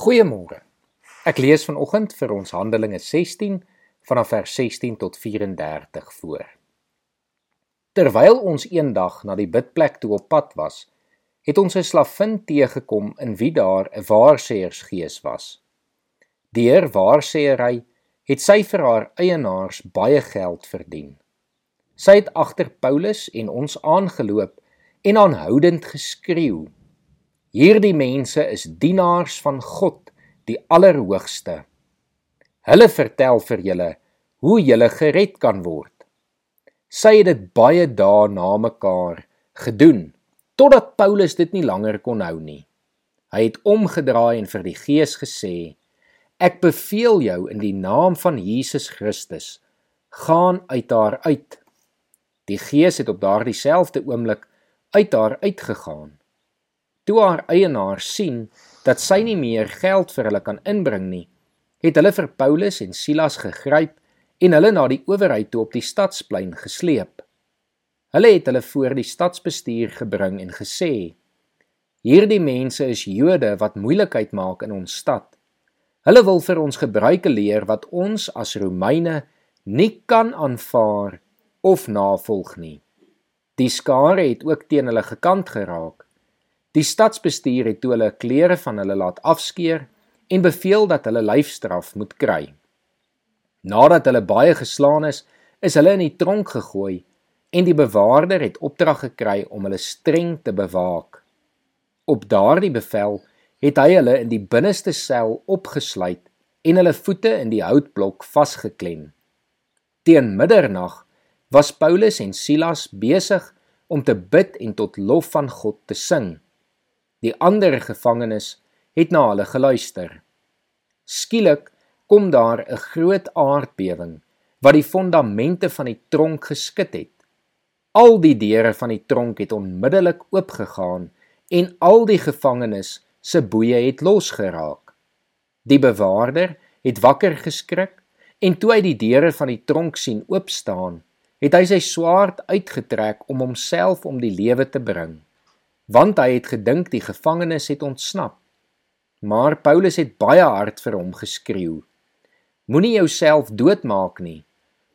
Goeiemôre. Ek lees vanoggend vir ons Handelinge 16 vanaf vers 16 tot 34 voor. Terwyl ons eendag na die bidplek toe op pad was, het ons 'n slavin teëgekom in wie daar 'n waarsêersgees was. Deur waarsêery het sy vir haar eienaars baie geld verdien. Sy het agter Paulus en ons aangeloop en aanhoudend geskreeu Hierdie mense is dienaars van God, die Allerhoogste. Hulle vertel vir julle hoe julle gered kan word. Sy het dit baie dae na mekaar gedoen totdat Paulus dit nie langer kon hou nie. Hy het omgedraai en vir die Gees gesê: Ek beveel jou in die naam van Jesus Christus, gaan uit haar uit. Die Gees het op daardie selfde oomblik uit haar uitgegaan. Toe haar eienaars sien dat sy nie meer geld vir hulle kan inbring nie, het hulle vir Paulus en Silas gegryp en hulle na die owerheid toe op die stadsplein gesleep. Hulle het hulle voor die stadsbestuur gebring en gesê: Hierdie mense is Jode wat moeilikheid maak in ons stad. Hulle wil vir ons gebruike leer wat ons as Romeine nie kan aanvaar of navolg nie. Die skare het ook teen hulle gekant geraak. Die stadsbestuur het toe hulle klere van hulle laat afskeer en beveel dat hulle lyfstraf moet kry. Nadat hulle baie geslaan is, is hulle in die tronk gegooi en die bewaarder het opdrag gekry om hulle streng te bewaak. Op daardie bevel het hy hulle in die binneste sel opgesluit en hulle voete in die houtblok vasgeklem. Teen middernag was Paulus en Silas besig om te bid en tot lof van God te sing. Die ander gevangenes het na hulle geluister. Skielik kom daar 'n groot aardbewing wat die fondamente van die tronk geskit het. Al die deure van die tronk het onmiddellik oopgegaan en al die gevangenes se boeye het losgeraak. Die bewaarder het wakker geskrik en toe hy die deure van die tronk sien oop staan, het hy sy swaard uitgetrek om homself om die lewe te bring want hy het gedink die gevangenes het ontsnap. Maar Paulus het baie hard vir hom geskreeu: Moenie jouself doodmaak nie.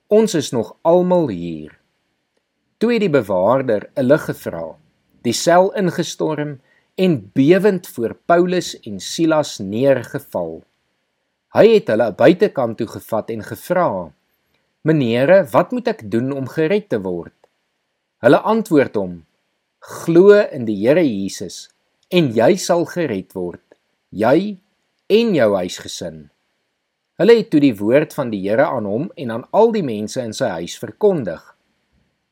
Ons is nog almal hier. Toe het die bewaarder 'n lig gevra, die sel ingestorm en bewend voor Paulus en Silas neergeval. Hy het hulle buitekant toe gevat en gevra: "Meneere, wat moet ek doen om gered te word?" Hulle antwoord hom: Glo in die Here Jesus en jy sal gered word, jy en jou huisgesin. Hulle het toe die woord van die Here aan hom en aan al die mense in sy huis verkondig.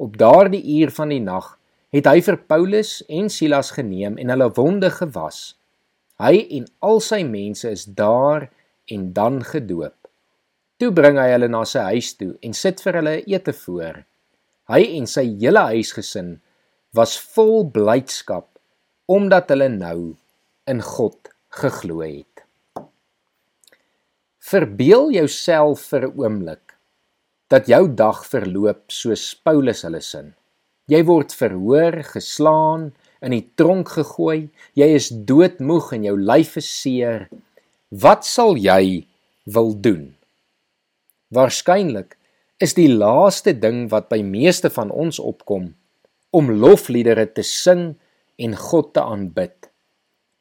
Op daardie uur van die nag het hy vir Paulus en Silas geneem en hulle wonde gewas. Hy en al sy mense is daar en dan gedoop. Toe bring hy hulle na sy huis toe en sit vir hulle ete voor. Hy en sy hele huisgesin was vol blydskap omdat hulle nou in God geglo het. Verbeel jouself vir 'n oomblik dat jou dag verloop soos Paulus hulle sin. Jy word verhoor, geslaan, in die tronk gegooi, jy is doodmoeg en jou lyf is seer. Wat sal jy wil doen? Waarskynlik is die laaste ding wat by meeste van ons opkom om lofliedere te sing en God te aanbid.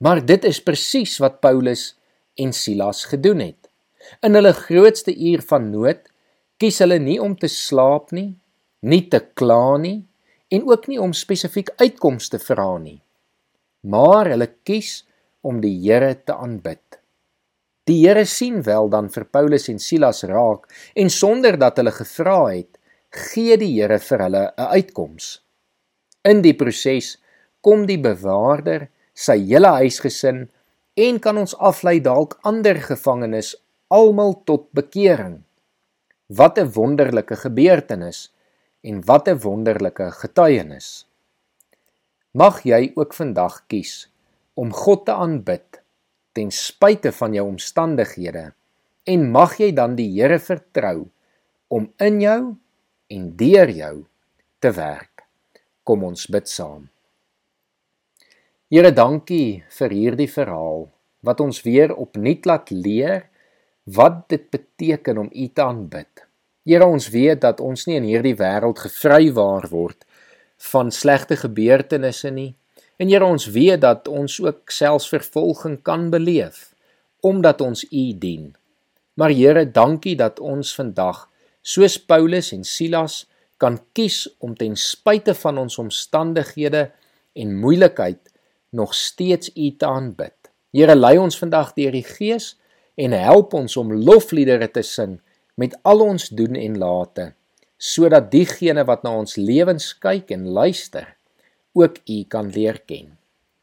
Maar dit is presies wat Paulus en Silas gedoen het. In hulle grootste uur van nood kies hulle nie om te slaap nie, nie te kla nie en ook nie om spesifiek uitkomste te vra nie. Maar hulle kies om die Here te aanbid. Die Here sien wel dan vir Paulus en Silas raak en sonder dat hulle gevra het, gee die Here vir hulle 'n uitkoms. In die proses kom die bewaarder, sy hele huisgesin en kan ons aflei dalk ander gevangenes almal tot bekering. Wat 'n wonderlike gebeurtenis en wat 'n wonderlike getuienis. Mag jy ook vandag kies om God te aanbid ten spyte van jou omstandighede en mag jy dan die Here vertrou om in jou en deur jou te werk. Kom ons bid saam. Here, dankie vir hierdie verhaal wat ons weer opnuut laat leer wat dit beteken om U te aanbid. Here, ons weet dat ons nie in hierdie wêreld gevrywaar word van slegte gebeurtenisse nie. En Here, ons weet dat ons ook selfs vervolging kan beleef omdat ons U dien. Maar Here, dankie dat ons vandag soos Paulus en Silas kan kies om ten spyte van ons omstandighede en moeilikheid nog steeds U te aanbid. Here, lei ons vandag deur die Gees en help ons om lofliedere te sing met al ons doen en late sodat diegene wat na ons lewens kyk en luister ook U kan leer ken.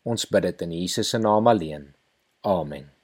Ons bid dit in Jesus se naam alleen. Amen.